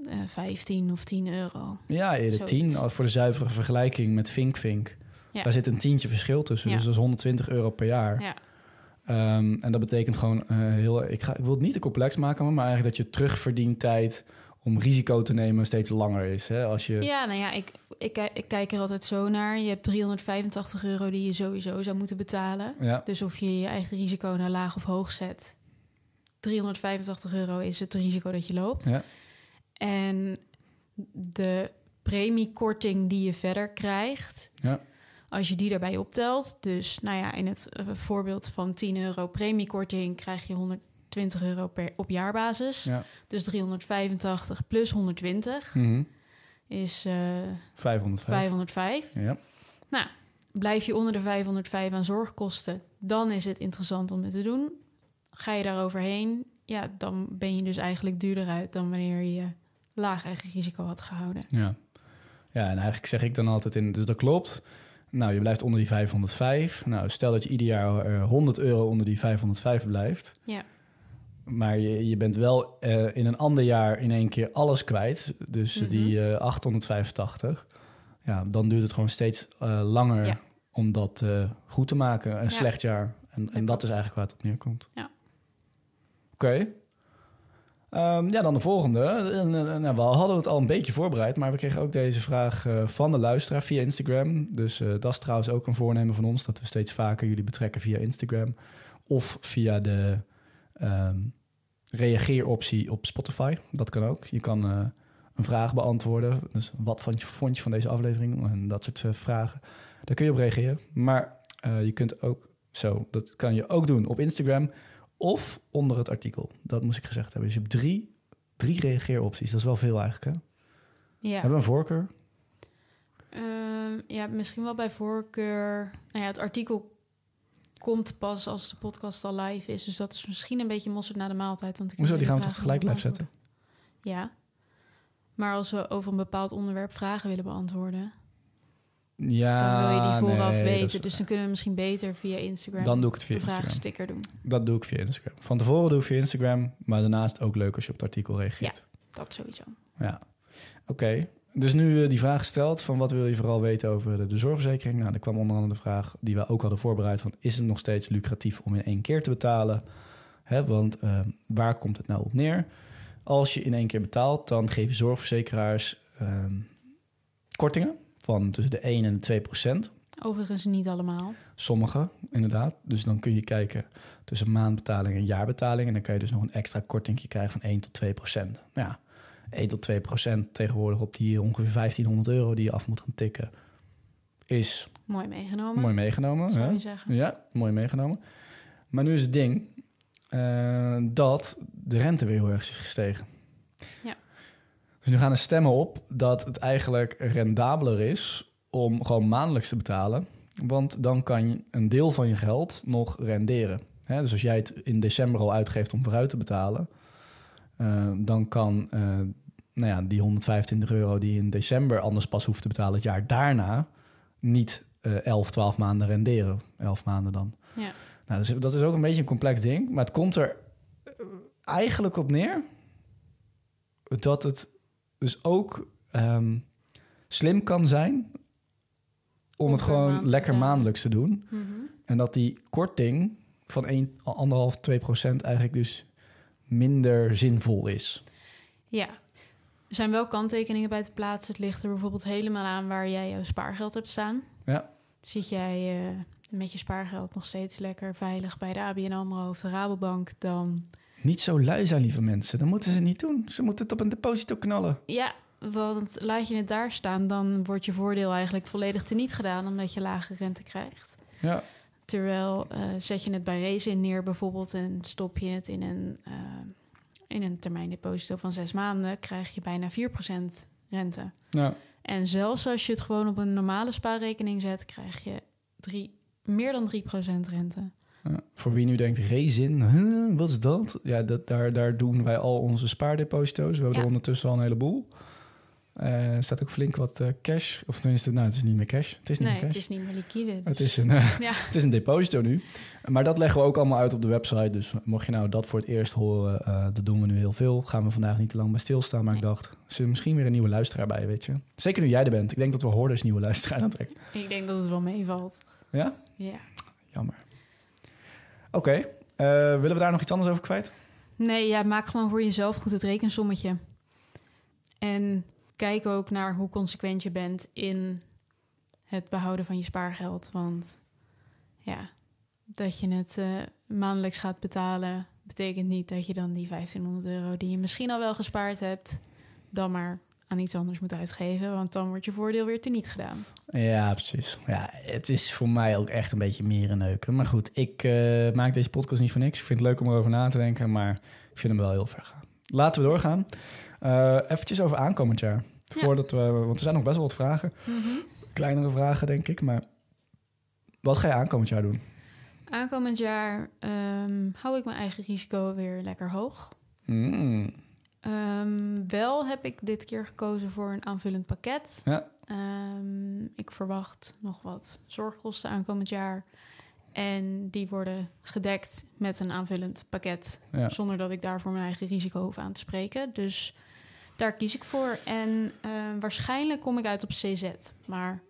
eh 15 of 10 euro. ja eerder Zoiets. 10. Als Voor de zuivere vergelijking met Vink Vink. Ja. Daar zit een tientje verschil tussen. Dus dat is 120 euro per jaar. Ja, Ehm, en dat betekent gewoon eh, heel... Ik, ga, ik wil het niet te complex maken, maar eigenlijk dat je terugverdientijd om risico te nemen steeds langer is. Hè? Als je, ja nou ja, ik, ik, kijk- ik kijk er altijd zo naar. Je hebt 385 euro die je sowieso zou moeten betalen. ja, Dus of je je eigen risico naar laag of hoog zet. 385 euro is het risico dat je loopt. Ja. En de premiekorting die je verder krijgt, Ja. als je die daarbij optelt. Dus nou ja, in het eh, voorbeeld van 10 euro premiekorting krijg je 120 euro per, op jaarbasis. ja. Dus 385 plus 120 Mhm. is eh 505. 505. Ja. Nou, blijf je onder de 505 aan zorgkosten, dan is het interessant om het te doen. Ga je daar overheen, ja, dan ben je dus eigenlijk duurder uit dan wanneer je laag eigen risico had gehouden. Ja. ja, en eigenlijk zeg ik dan altijd in, dus dat klopt. Nou, je blijft onder die 505. Nou, stel dat je ieder jaar eh, 100 euro onder die 505 blijft. Ja. Maar je, je bent wel eh, in een ander jaar in één keer alles kwijt. Dus Mhm. die eh 885. Ja, dan duurt het gewoon steeds eh, langer Ja. om dat eh, goed te maken. Een Ja. slecht jaar. En, en dat is eigenlijk waar het op neerkomt. Ja. Oké. Ehm, ja, dan de volgende. En, eh, nou, we hadden het al een beetje voorbereid, maar we kregen ook deze vraag eh, van de luisteraar via Instagram. Dus eh, dat is trouwens ook een voornemen van ons, dat we steeds vaker jullie betrekken via Instagram of via de ehm, reageeroptie op Spotify. Dat kan ook. Je kan eh, een vraag beantwoorden. Dus wat vond je, vond je van deze aflevering? En dat soort eh, vragen. Daar kun je op reageren. Maar eh, je kunt ook zo, dat kan je ook doen op Instagram of onder het artikel. Dat moest ik gezegd hebben. Dus je hebt drie, drie reageeropties. Dat is wel veel eigenlijk, hè? Ja, Hebben we een voorkeur? Ehm, ja misschien wel bij voorkeur. Nou ja, het artikel komt pas als de podcast al live is. Dus dat is misschien een beetje mosterd na de maaltijd. Want ik Hoezo? Die gaan we toch tegelijk live zetten? Ja. Maar als we over een bepaald onderwerp vragen willen beantwoorden, Ja, dan wil je die vooraf nee, weten. Dus dan kunnen we misschien beter via Instagram Dan doe ik het via een Instagram. vraagsticker doen. Dat doe ik via Instagram. Van tevoren doe ik via Instagram. Maar daarnaast ook leuk als je op het artikel reageert. Dat sowieso. Ja, oké. Dus nu eh, die vraag gesteld van wat wil je vooral weten over de, de zorgverzekering? Nou, er kwam onder andere de vraag die we ook hadden voorbereid van is het nog steeds lucratief om in één keer te betalen? Hè, want eh, waar komt het nou op neer? Als je in één keer betaalt, dan geven zorgverzekeraars ehm, kortingen van tussen de 1 en de 2 procent. Overigens niet allemaal. Sommige, inderdaad. Dus dan kun je kijken tussen maandbetaling en jaarbetaling. En dan kan je dus nog een extra kortingje krijgen van 1 tot 2 procent. Nou Ja, 1 tot 2 procent tegenwoordig op die ongeveer 1500 euro die je af moet gaan tikken. Is Mooi meegenomen, mooi meegenomen. zou je zeggen. Ja, mooi meegenomen. Maar nu is het ding eh, dat de rente weer heel erg is gestegen. Ja. Dus nu gaan er stemmen op dat het eigenlijk rendabeler is om gewoon maandelijks te betalen. Want dan kan je een deel van je geld nog renderen. Hè, dus als jij het in december al uitgeeft om vooruit te betalen, eh, dan kan eh, nou ja, die 125 euro die je in december anders pas hoeft te betalen het jaar daarna niet eh 11, 12 maanden renderen. 11 maanden dan. Ja. Nou, dus dat is ook een beetje een complex ding. Maar het komt er eh, eigenlijk op neer dat het dus ook ehm, slim kan zijn om het gewoon lekker maandelijks te doen. Mhm. En dat die korting van 1, 1,5, 2 procent eigenlijk dus minder zinvol is. Ja. Er zijn wel kanttekeningen bij te plaatsen. Het ligt er bijvoorbeeld helemaal aan waar jij jouw spaargeld hebt staan. Ja. Zit jij eh, met je spaargeld nog steeds lekker veilig bij de ABN AMRO of de Rabobank, dan... Niet zo lui zijn, lieve mensen. Dat moeten ze niet doen. Ze moeten het op een deposito knallen. Ja, want laat je het daar staan, dan wordt je voordeel eigenlijk volledig teniet gedaan, omdat je lage rente krijgt. Ja, Terwijl eh, zet je het bij Rezen neer bijvoorbeeld en stop je het in een, eh, in een termijndeposito van zes maanden, krijg je bijna 4% rente. ja. En zelfs als je het gewoon op een normale spaarrekening zet, krijg je drie, meer dan 3% rente. Ja, voor wie nu denkt, Rezin, huh, wat is dat? Ja, dat, daar, daar doen wij al onze spaardeposito's. We hebben Ja. er ondertussen al een heleboel. Eh, er staat ook flink wat eh, cash. Of tenminste, nou, het is niet meer cash. Het is niet nee, meer cash. het is niet meer liquide. Het is een, eh, Ja. het is een deposito nu. Maar dat leggen we ook allemaal uit op de website. Dus mocht je nou dat voor het eerst horen, dat doen we nu heel veel. Gaan we vandaag niet te lang bij stilstaan. Maar ik dacht, er misschien weer een nieuwe luisteraar bij, weet je? Zeker nu jij er bent. Ik denk dat we hoorders nieuwe luisteraar aantrekken. Ik denk dat het wel meevalt. Ja? Ja. Jammer. Oké, willen we daar nog iets anders over kwijt? Nee, ja, maak gewoon voor jezelf goed het rekensommetje. En kijk ook naar hoe consequent je bent in het behouden van je spaargeld. Want ja, dat je het eh, maandelijks gaat betalen, betekent niet dat je dan die 1500 euro die je misschien al wel gespaard hebt, dan maar aan iets anders moet uitgeven. Want dan wordt je voordeel weer teniet gedaan. Ja, precies. Ja, het is voor mij ook echt een beetje meer een neuken. Maar goed, ik eh, maak deze podcast niet voor niks. Ik vind het leuk om erover na te denken, maar ik vind hem wel heel ver gaan. Laten we doorgaan. Eh eventjes over aankomend jaar. Ja. Voordat we, want er zijn nog best wel wat vragen. Kleinere vragen, denk ik. Maar wat ga je aankomend jaar doen? Aankomend jaar ehm, hou ik mijn eigen risico weer lekker hoog. Mm, Ehm, wel heb ik dit keer gekozen voor een aanvullend pakket. Ja. Ehm, ik verwacht nog wat zorgkosten aankomend jaar. En die worden gedekt met een aanvullend pakket. ja. Zonder dat ik daarvoor mijn eigen risico hoef aan te spreken. Dus daar kies ik voor. En ehm, waarschijnlijk kom ik uit op CZ. Maar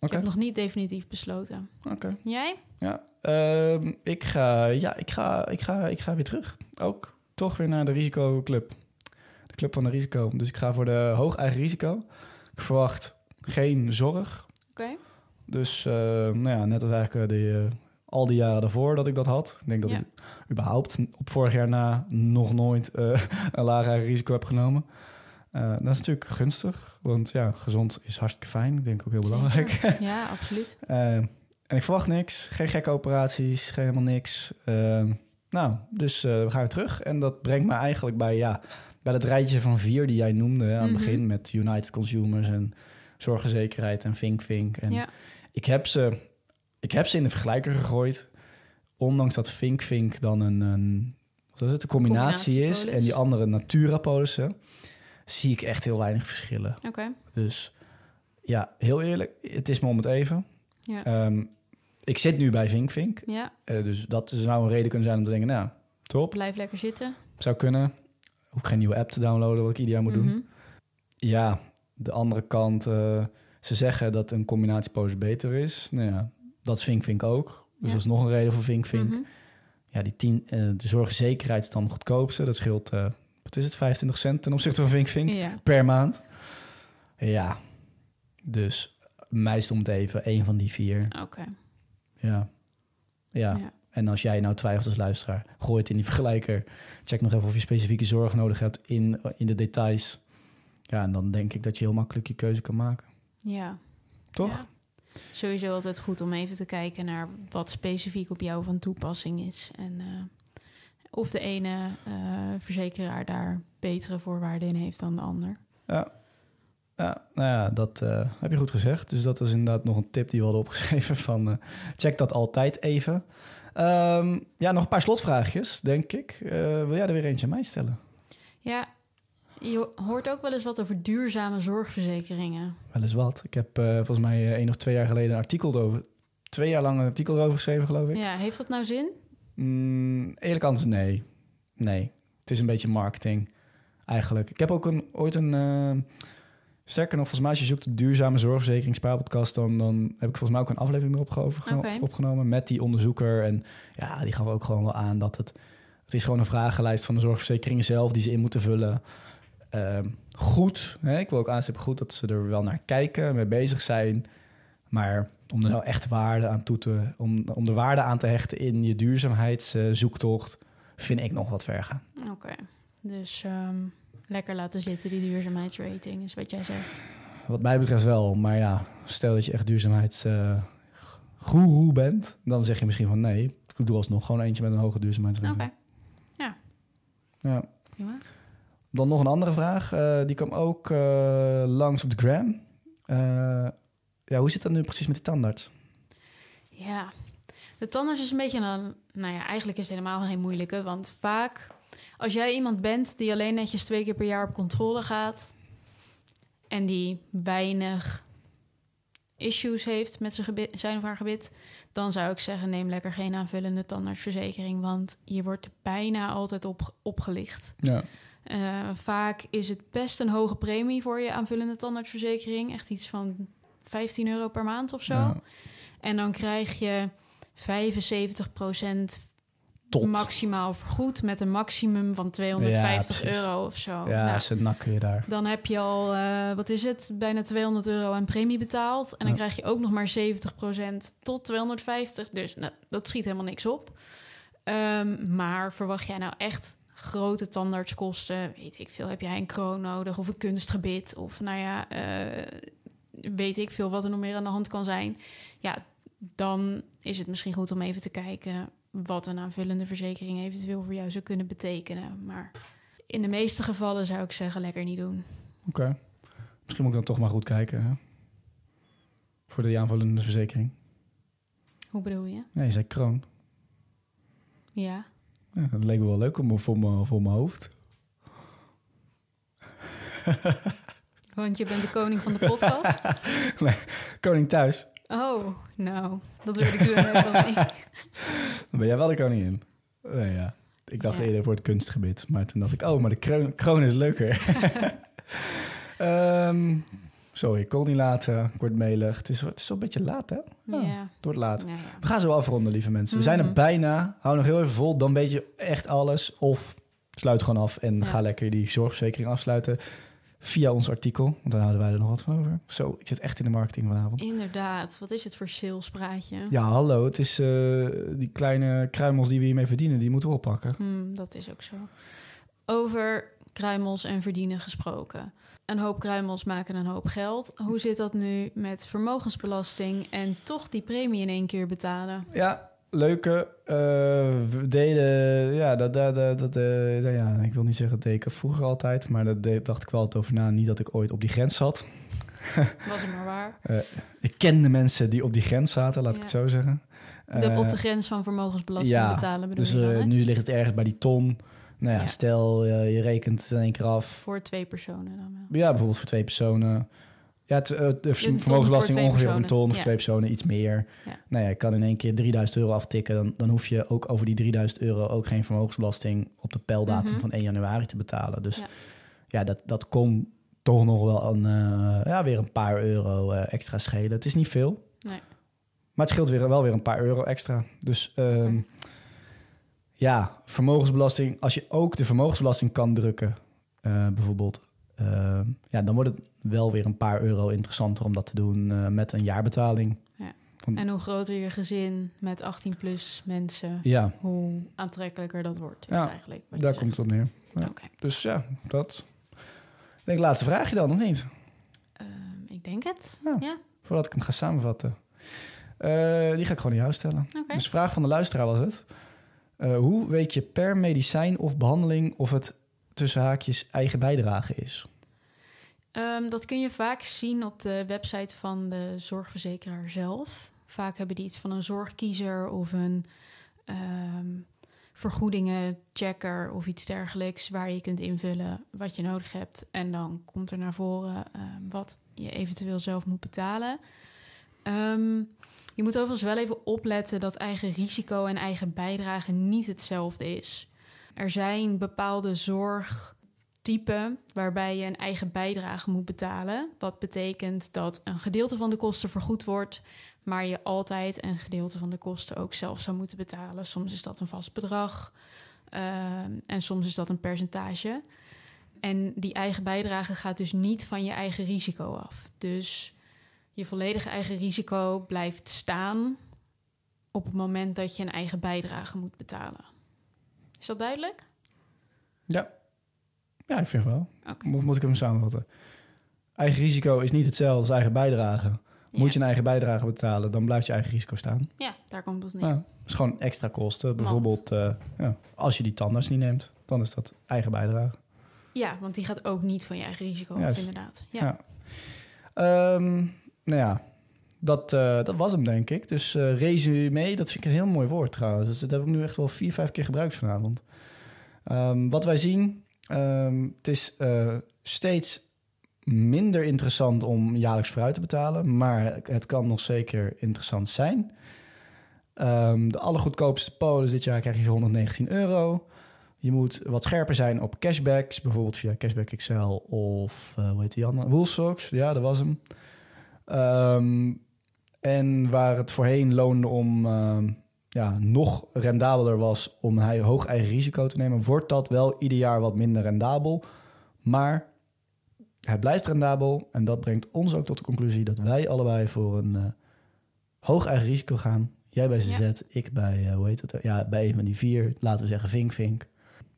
ik heb nog niet definitief besloten. oké. Jij? Ja, ehm, ik, ga, ja ik, ga, ik, ga, ik ga weer terug. Ook toch weer naar de risicoclub. De club van de risico. Dus ik ga voor de hoog eigen risico. Ik verwacht geen zorg. Oké. Dus eh, nou ja, net als eigenlijk eh, de, eh, al die jaren daarvoor dat ik dat had. Ik denk dat Ja. ik überhaupt op vorig jaar na nog nooit eh, een laag eigen risico heb genomen. Eh, dat is natuurlijk gunstig, want ja, gezond is hartstikke fijn. Ik denk ook heel belangrijk. Zeker. Ja, absoluut. Eh, en ik verwacht niks, geen gekke operaties, geen helemaal niks. Eh, nou, dus eh, we gaan weer terug. En dat brengt me eigenlijk bij, ja, bij dat rijtje van vier die jij noemde aan het Mhm. begin met United Consumers en Zorgverzekerdheid en Vink Vink. En Ja. ik, heb ze, ik heb ze in de vergelijker gegooid, ondanks dat Vink Vink dan een, een, wat is het, een combinatie is Combinatiepolis. en die andere Natura-polissen, zie ik echt heel weinig verschillen. Oké. Dus ja, heel eerlijk, het is me om het even. Ja. Ehm, ik zit nu bij Vink Vink. Ja, eh, dus dat zou een reden kunnen zijn om te denken, nou, top, blijf lekker zitten. zou kunnen. Ook geen nieuwe app te downloaden, wat ik ieder jaar moet doen. Mhm. Ja, de andere kant, eh, ze zeggen dat een combinatiepolis beter is. Nou ja, dat is Vink Vink ook. Dus Ja. dat is nog een reden voor Vink Vink. Mhm. Ja, die tien, eh, de zorgzekerheid is dan goedkoopste. Dat scheelt, wat is het, 25 cent ten opzichte van Vink Vink Ja. per maand. Ja, dus mij stond even één van die vier. Oké. Ja. ja. Ja. En als jij nou twijfelt als luisteraar, gooi het in die vergelijker. Check nog even of je specifieke zorg nodig hebt in, in de details. Ja, en dan denk ik dat je heel makkelijk je keuze kan maken. Ja. Toch? Ja. Sowieso altijd goed om even te kijken naar wat specifiek op jou van toepassing is. En eh, of de ene eh, verzekeraar daar betere voorwaarden in heeft dan de ander. Ja. Ja, nou ja, dat eh, heb je goed gezegd. Dus dat was inderdaad nog een tip die we hadden opgeschreven van eh, check dat altijd even. Ehm, ja, nog een paar slotvraagjes, denk ik. Wil jij er weer eentje aan mij stellen? Ja, je hoort ook wel eens wat over duurzame zorgverzekeringen. Wel eens wat. Ik heb volgens mij één of twee jaar geleden een artikel over... Twee jaar lang een artikel erover geschreven, geloof ik. Ja, heeft dat nou zin? Mm, eerlijk antwoord nee. Nee. Het is een beetje marketing, eigenlijk. Ik heb ook een, ooit een... eh, sterker nog, volgens mij als je zoekt op duurzame zorgverzekering spaarpodcast... Dan, dan heb ik volgens mij ook een aflevering erop opgenomen met die onderzoeker. En ja, die gaf ook gewoon wel aan dat het... Het is gewoon een vragenlijst van de zorgverzekeringen zelf die ze in moeten vullen. Ehm, goed. Hè? Ik wil ook aanstippen goed dat ze er wel naar kijken, mee bezig zijn. Maar om er nou echt waarde aan toe te... Om, om de waarde aan te hechten in je duurzaamheidszoektocht... vind ik nog wat ver gaan. Oké, dus ehm, lekker laten zitten die duurzaamheidsrating is wat jij zegt. Wat mij betreft wel. Maar ja, stel dat je echt duurzaamheidsgoeroe bent... dan zeg je misschien van nee, ik doe alsnog gewoon eentje met een hoge Oké, duurzaamheidsrating. Ja. prima. Dan nog een andere vraag. eh, die kwam ook eh, langs op de gram. Eh, ja, hoe zit dat nu precies met de tandarts? Ja, de tandarts is een beetje een... Nou ja, eigenlijk is het helemaal geen moeilijke. Want vaak, als jij iemand bent die alleen netjes twee keer per jaar op controle gaat... en die weinig issues heeft met zijn, gebit, zijn of haar gebit, dan zou ik zeggen: neem lekker geen aanvullende tandartsverzekering, want je wordt bijna altijd op, opgelicht. Ja. Uh, vaak is het best een hoge premie voor je aanvullende tandartsverzekering. Echt iets van 15 euro per maand of zo. Ja. En dan krijg je 75% Tot. maximaal vergoed met een maximum van 250 Ja, precies. euro of zo. Ja, Nou, ze nakken je daar. dan heb je al, eh, wat is het, bijna 200 euro aan premie betaald. En dan Ja. krijg je ook nog maar 70% tot 250. Dus nou, dat schiet helemaal niks op. Ehm, maar verwacht jij nou echt grote tandartskosten? Weet ik veel, heb jij een kroon nodig of een kunstgebit? Of nou ja, eh, weet ik veel wat er nog meer aan de hand kan zijn. Ja, dan is het misschien goed om even te kijken... wat een aanvullende verzekering eventueel voor jou zou kunnen betekenen. Maar in de meeste gevallen zou ik zeggen, lekker niet doen. Oké. Misschien moet ik dan toch maar goed kijken. Hè? Voor de aanvullende verzekering. Hoe bedoel je? Ja, je zei kroon. Ja. Ja, dat leek me wel leuk om, voor mijn hoofd. Want je bent de koning van de podcast. Koning thuis. Oh, nou, dat weet ik niet. Dan ben jij wel de koningin. Nee, ja. Ik dacht Ja. eerder voor het kunstgebied. Maar toen dacht ik, oh, maar de kroon, kroon is leuker. Ehm, sorry, ik kon niet laten. Ik word melig. Het is, het is wel een beetje laat, hè? Ja. Ja. ja. Het wordt laat. ja. We gaan zo afronden, lieve mensen. We zijn er Mhm. bijna. Hou nog heel even vol. Dan weet je echt alles. Of sluit gewoon af en ga lekker die zorgverzekering afsluiten. Via ons artikel. Want dan houden wij er nog wat van over. Zo, ik zit echt in de marketing vanavond. Inderdaad. Wat is het voor salespraatje? Ja, hallo. Het is eh, die kleine kruimels die we hiermee verdienen. Die moeten we oppakken. Hmm, dat is ook zo. Over kruimels en verdienen gesproken. Een hoop kruimels maken een hoop geld. Hoe zit dat nu met vermogensbelasting en toch die premie in één keer betalen? Ja, leuke. eh, we deden, ja, dat, dat, dat, dat, eh, ja, ik wil niet zeggen dat deed ik vroeger altijd, maar dat deed- dacht ik wel altijd over na. Niet dat ik ooit op die grens zat. Was het maar waar. Ik kende mensen die op die grens zaten, laat ik het zo zeggen. De, Eh, op de grens van vermogensbelasting ja, betalen bedoel dus je dan, eh, hè? nu ligt het ergens bij die ton. Nou ja, stel eh, je rekent het in één keer af. Voor twee personen dan wel. Ja, bijvoorbeeld voor twee personen. Ja, het, eh, de vermogensbelasting ongeveer een ton of ja. twee personen, iets meer. Ja. Nou ja, je kan in één keer 3000 euro aftikken. Dan, dan hoef je ook over die 3000 euro ook geen vermogensbelasting op de pijldatum Mhm. van 1 januari te betalen. Dus ja, Ja. dat, dat kon toch nog wel een, eh, ja, weer een paar euro eh, extra schelen. Het is niet veel. Nee. Maar het scheelt weer, wel weer een paar euro extra. Dus ehm, ja, vermogensbelasting. Als je ook de vermogensbelasting kan drukken, bijvoorbeeld, eh, ja, dan wordt het wel weer een paar euro interessanter om dat te doen eh, met een jaarbetaling. En hoe groter je gezin met 18 plus mensen, Ja, hoe aantrekkelijker dat wordt. Ja, eigenlijk daar zegt. komt het op neer. ja. Dus ja, dat. Ik denk laatste vraagje dan, of niet? Ehm, ik denk het. Ja. Ja, Voordat ik hem ga samenvatten. Eh, die ga ik gewoon aan jou stellen. Dus vraag van de luisteraar was het. Eh, hoe weet je per medicijn of behandeling of het tussen haakjes eigen bijdrage is? Ehm, dat kun je vaak zien op de website van de zorgverzekeraar zelf. Vaak hebben die iets van een zorgkiezer of een ehm vergoedingenchecker of iets dergelijks waar je kunt invullen wat je nodig hebt. En dan komt er naar voren ehm, wat je eventueel zelf moet betalen. Je moet overigens wel even opletten dat eigen risico en eigen bijdrage niet hetzelfde is. Er zijn bepaalde zorgtypen waarbij je een eigen bijdrage moet betalen. Wat betekent dat een gedeelte van de kosten vergoed wordt, maar je altijd een gedeelte van de kosten ook zelf zou moeten betalen. Soms is dat een vast bedrag ehm, en soms is dat een percentage. En die eigen bijdrage gaat dus niet van je eigen risico af. Dus je volledige eigen risico blijft staan op het moment dat je een eigen bijdrage moet betalen. Is dat duidelijk? Ja. Ja, ik vind wel. Of moet ik hem samenvatten? Eigen risico is niet hetzelfde als eigen bijdrage. Moet je een eigen bijdrage betalen, dan blijft je eigen risico staan. Ja, daar komt het neer. Ja, is gewoon extra kosten. Bijvoorbeeld, eh, ja, als je die tandarts niet neemt, dan is dat eigen bijdrage. Ja, want die gaat ook niet van je eigen risico af, inderdaad. Ja. Ehm, nou ja, dat, eh, dat was hem denk ik. Dus eh resume, dat vind ik een heel mooi woord trouwens. Dus dat heb ik nu echt wel vier, vijf keer gebruikt vanavond. Ehm, wat wij zien, ehm, het is eh, steeds minder interessant om jaarlijks vooruit te betalen, maar het kan nog zeker interessant zijn. Ehm, de allergoedkoopste polis dit jaar krijg je voor 119 euro. Je moet wat scherper zijn op cashbacks, bijvoorbeeld via Cashback Excel of uh, hoe heet die andere? Woolsocks, ja, dat was hem. Ehm, en waar het voorheen loonde om ja, nog rendabeler was om een hoog eigen risico te nemen, wordt dat wel ieder jaar wat minder rendabel. Maar het blijft rendabel en dat brengt ons ook tot de conclusie dat wij allebei voor een uh, hoog eigen risico gaan. Jij bij CZ, ik bij, uh, hoe heet het? Ja, bij een van die vier, laten we zeggen Vink Vink.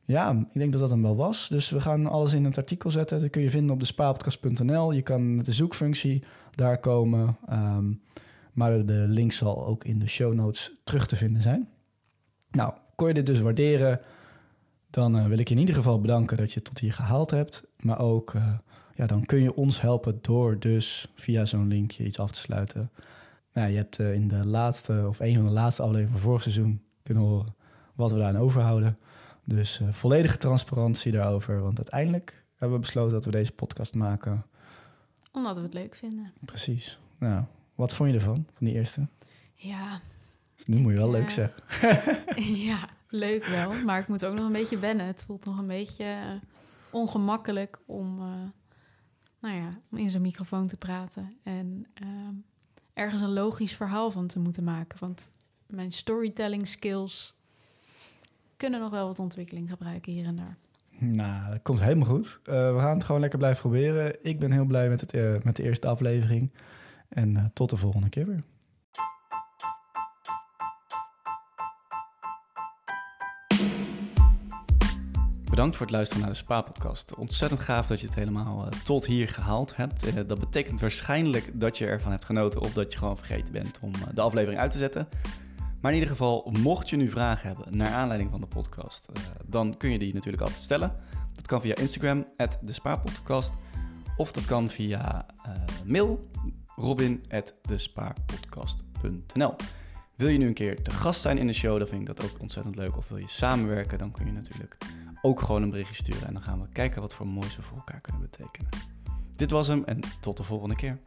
Ja, ik denk dat dat hem wel was. Dus we gaan alles in het artikel zetten. Dat kun je vinden op de spaapodcast.nl. Je kan met de zoekfunctie daar komen. Um, maar de link zal ook in de show notes terug te vinden zijn. Nou, kon je dit dus waarderen? Dan uh, wil ik je in ieder geval bedanken dat je het tot hier gehaald hebt. Maar ook, uh, ja, dan kun je ons helpen door dus via zo'n linkje iets af te sluiten. Nou, je hebt uh, in de laatste, of een van de laatste afleveringen van vorig seizoen kunnen horen wat we daarin overhouden. Dus volledige transparantie daarover. Want uiteindelijk hebben we besloten dat we deze podcast maken. Omdat we het leuk vinden. Precies. Nou, wat vond je ervan, van die eerste? Ja. Dus nu moet je wel leuk zeggen. ja, leuk wel. Maar ik moet ook nog een beetje wennen. Het voelt nog een beetje uh, ongemakkelijk om, uh, nou ja, om in zo'n microfoon te praten. En uh, ergens een logisch verhaal van te moeten maken. Want mijn storytelling skills kunnen nog wel wat ontwikkeling gebruiken hier en daar. Nou, dat komt helemaal goed. we gaan het gewoon lekker blijven proberen. Ik ben heel blij met, het, met de eerste aflevering. En uh, tot de volgende keer weer. Bedankt voor het luisteren naar de Spa-podcast. Ontzettend gaaf dat je het helemaal uh, tot hier gehaald hebt. Uh, dat betekent waarschijnlijk dat je ervan hebt genoten of dat je gewoon vergeten bent om de aflevering uit te zetten. Maar in ieder geval, mocht je nu vragen hebben naar aanleiding van de podcast, dan kun je die natuurlijk altijd stellen. Dat kan via Instagram, de. Of dat kan via mail robin.despaarpodcast.nl. Wil je nu een keer te gast zijn in de show, dan vind ik dat ook ontzettend leuk. Of wil je samenwerken, dan kun je natuurlijk ook gewoon een berichtje sturen. En dan gaan we kijken wat voor moois we voor elkaar kunnen betekenen. Dit was hem en tot de volgende keer.